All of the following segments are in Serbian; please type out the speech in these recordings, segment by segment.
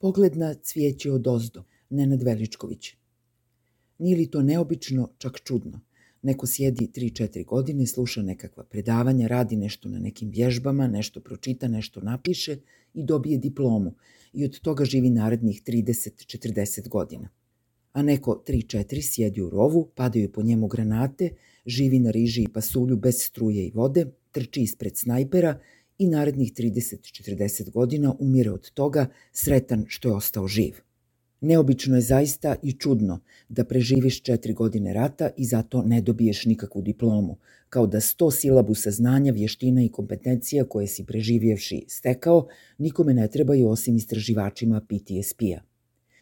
Pogled na cvijeće od ozdo, Nenad Veličković. Nije li to neobično, čak čudno? Neko sjedi 3-4 godine, sluša nekakva predavanja, radi nešto na nekim vježbama, nešto pročita, nešto napiše i dobije diplomu i od toga živi narednih 30-40 godina. A neko 3-4 sjedi u rovu, padaju po njemu granate, živi na riži i pasulju bez struje i vode, trči ispred snajpera i narednih 30-40 godina umire od toga sretan što je ostao živ. Neobično je zaista i čudno da preživiš četiri godine rata i zato ne dobiješ nikakvu diplomu, kao da sto silabusa znanja, vještina i kompetencija koje si preživjevši stekao nikome ne trebaju osim istraživačima PTSP-a.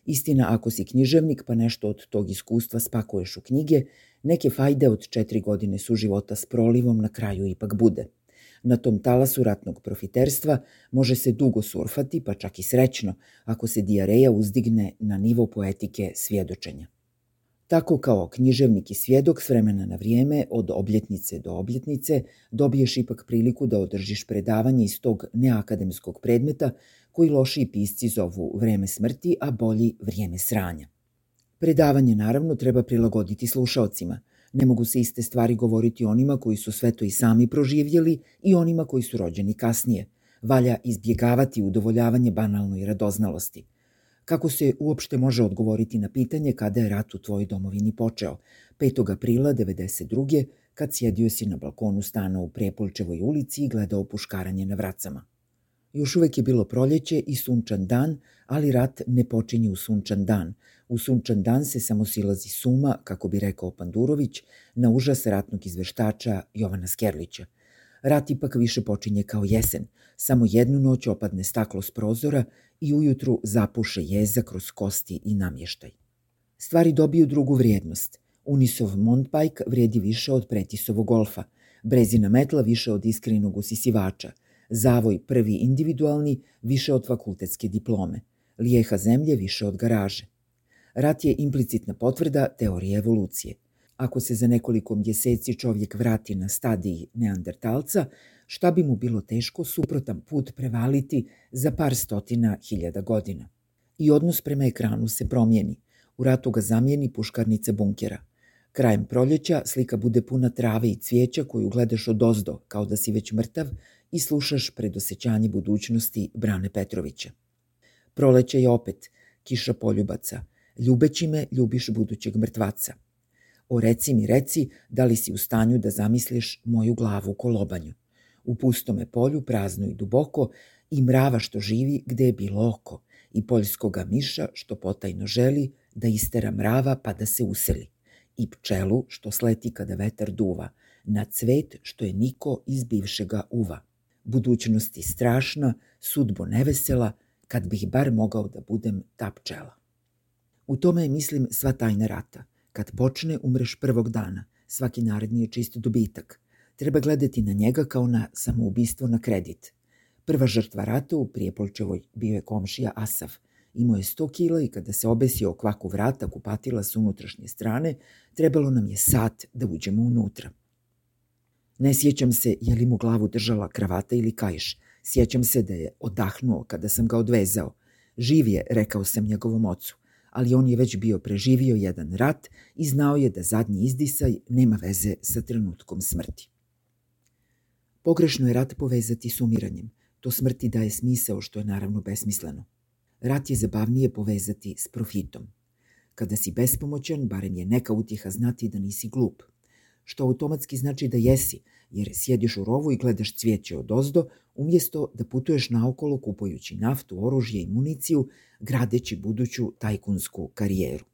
Istina, ako si književnik pa nešto od tog iskustva spakuješ u knjige, neke fajde od četiri godine su života s prolivom na kraju ipak bude – Na tom talasu ratnog profiterstva može se dugo surfati, pa čak i srećno, ako se dijareja uzdigne na nivo poetike svjedočenja. Tako kao književnik i svjedok s vremena na vrijeme, od obljetnice do obljetnice, dobiješ ipak priliku da održiš predavanje iz tog neakademskog predmeta koji lošiji pisci zovu vreme smrti, a bolji vrijeme sranja. Predavanje naravno treba prilagoditi slušaocima – Ne mogu se iste stvari govoriti onima koji su sve to i sami proživjeli i onima koji su rođeni kasnije. Valja izbjegavati udovoljavanje banalnoj radoznalosti. Kako se uopšte može odgovoriti na pitanje kada je rat u tvojoj domovini počeo? 5. aprila 92. kad sjedio si na balkonu stana u Prepolčevoj ulici i gledao puškaranje na vracama. Još uvek je bilo proljeće i sunčan dan, ali rat ne počinje u sunčan dan. U sunčan dan se samo silazi suma, kako bi rekao Pandurović, na užas ratnog izveštača Jovana Skerlića. Rat ipak više počinje kao jesen. Samo jednu noć opadne staklo s prozora i ujutru zapuše jeza kroz kosti i namještaj. Stvari dobiju drugu vrijednost. Unisov Montbike vrijedi više od Pretisovog golfa, brezina metla više od iskrenog usisivača – Zavoj prvi individualni više od fakultetske diplome, lijeha zemlje više od garaže. Rat je implicitna potvrda teorije evolucije. Ako se za nekoliko mjeseci čovjek vrati na stadiji neandertalca, šta bi mu bilo teško suprotan put prevaliti za par stotina hiljada godina. I odnos prema ekranu se promijeni. U ratu ga zamijeni puškarnice bunkera. Krajem proljeća slika bude puna trave i cvijeća koju gledaš od ozdo, kao da si već mrtav i slušaš predosećanje budućnosti Brane Petrovića. Proleće je opet, kiša poljubaca, ljubeći me ljubiš budućeg mrtvaca. O reci mi reci da li si u stanju da zamisliš moju glavu kolobanju. U pustome polju, prazno i duboko, i mrava što živi gde je bilo oko, i poljskoga miša što potajno želi da istera mrava pa da se useli, i pčelu što sleti kada vetar duva, na cvet što je niko iz bivšega uva budućnosti strašna, sudbo nevesela, kad bih bar mogao da budem ta pčela. U tome je, mislim, sva tajna rata. Kad počne, umreš prvog dana. Svaki naredni je čist dobitak. Treba gledati na njega kao na samoubistvo na kredit. Prva žrtva rata u Prijepolčevoj bio je komšija Asav. Imao je 100 kila i kada se obesio kvaku vrata kupatila s unutrašnje strane, trebalo nam je sat da uđemo unutra. Ne sjećam se je li mu glavu držala kravata ili kajš. Sjećam se da je odahnuo kada sam ga odvezao. Živ je, rekao sam njegovom ocu, ali on je već bio preživio jedan rat i znao je da zadnji izdisaj nema veze sa trenutkom smrti. Pogrešno je rat povezati s umiranjem. To smrti daje smisao što je naravno besmisleno. Rat je zabavnije povezati s profitom. Kada si bespomoćan, barem je neka utjeha znati da nisi glup – što automatski znači da jesi, jer sjediš u rovu i gledaš cvijeće od ozdo, umjesto da putuješ naokolo kupujući naftu, oružje i municiju, gradeći buduću tajkunsku karijeru.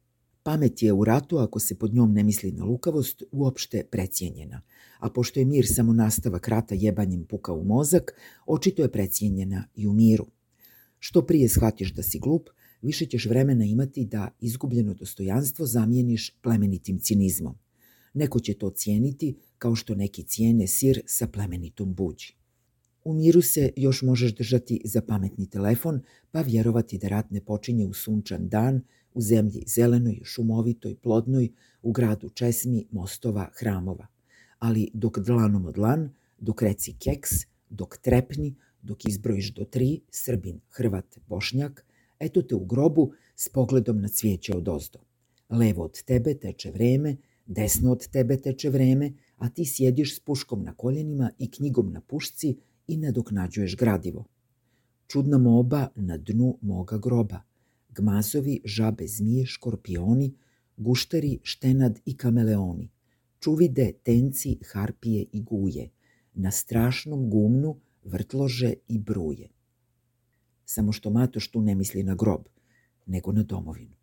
Pamet je u ratu, ako se pod njom ne misli na lukavost, uopšte precijenjena. A pošto je mir samo nastavak rata jebanjem puka u mozak, očito je precijenjena i u miru. Što prije shvatiš da si glup, više ćeš vremena imati da izgubljeno dostojanstvo zamijeniš plemenitim cinizmom. Neko će to cijeniti kao što neki cijene sir sa plemenitom buđi. U miru se još možeš držati za pametni telefon, pa vjerovati da rat ne počinje u sunčan dan, u zemlji zelenoj, šumovitoj, plodnoj, u gradu česmi, mostova, hramova. Ali dok dlanom od lan, dok reci keks, dok trepni, dok izbrojiš do tri, Srbin, Hrvat, Bošnjak, Eto te u grobu s pogledom na cvijeće od ozdo. Levo od tebe teče vreme, desno od tebe teče vreme, a ti sjediš s puškom na koljenima i knjigom na pušci i nadoknađuješ gradivo. Čudna moba na dnu moga groba. Gmazovi, žabe, zmije, škorpioni, gušteri, štenad i kameleoni. Čuvide, tenci, harpije i guje. Na strašnom gumnu vrtlože i bruje. Samo što Matoš tu ne misli na grob, nego na domovinu.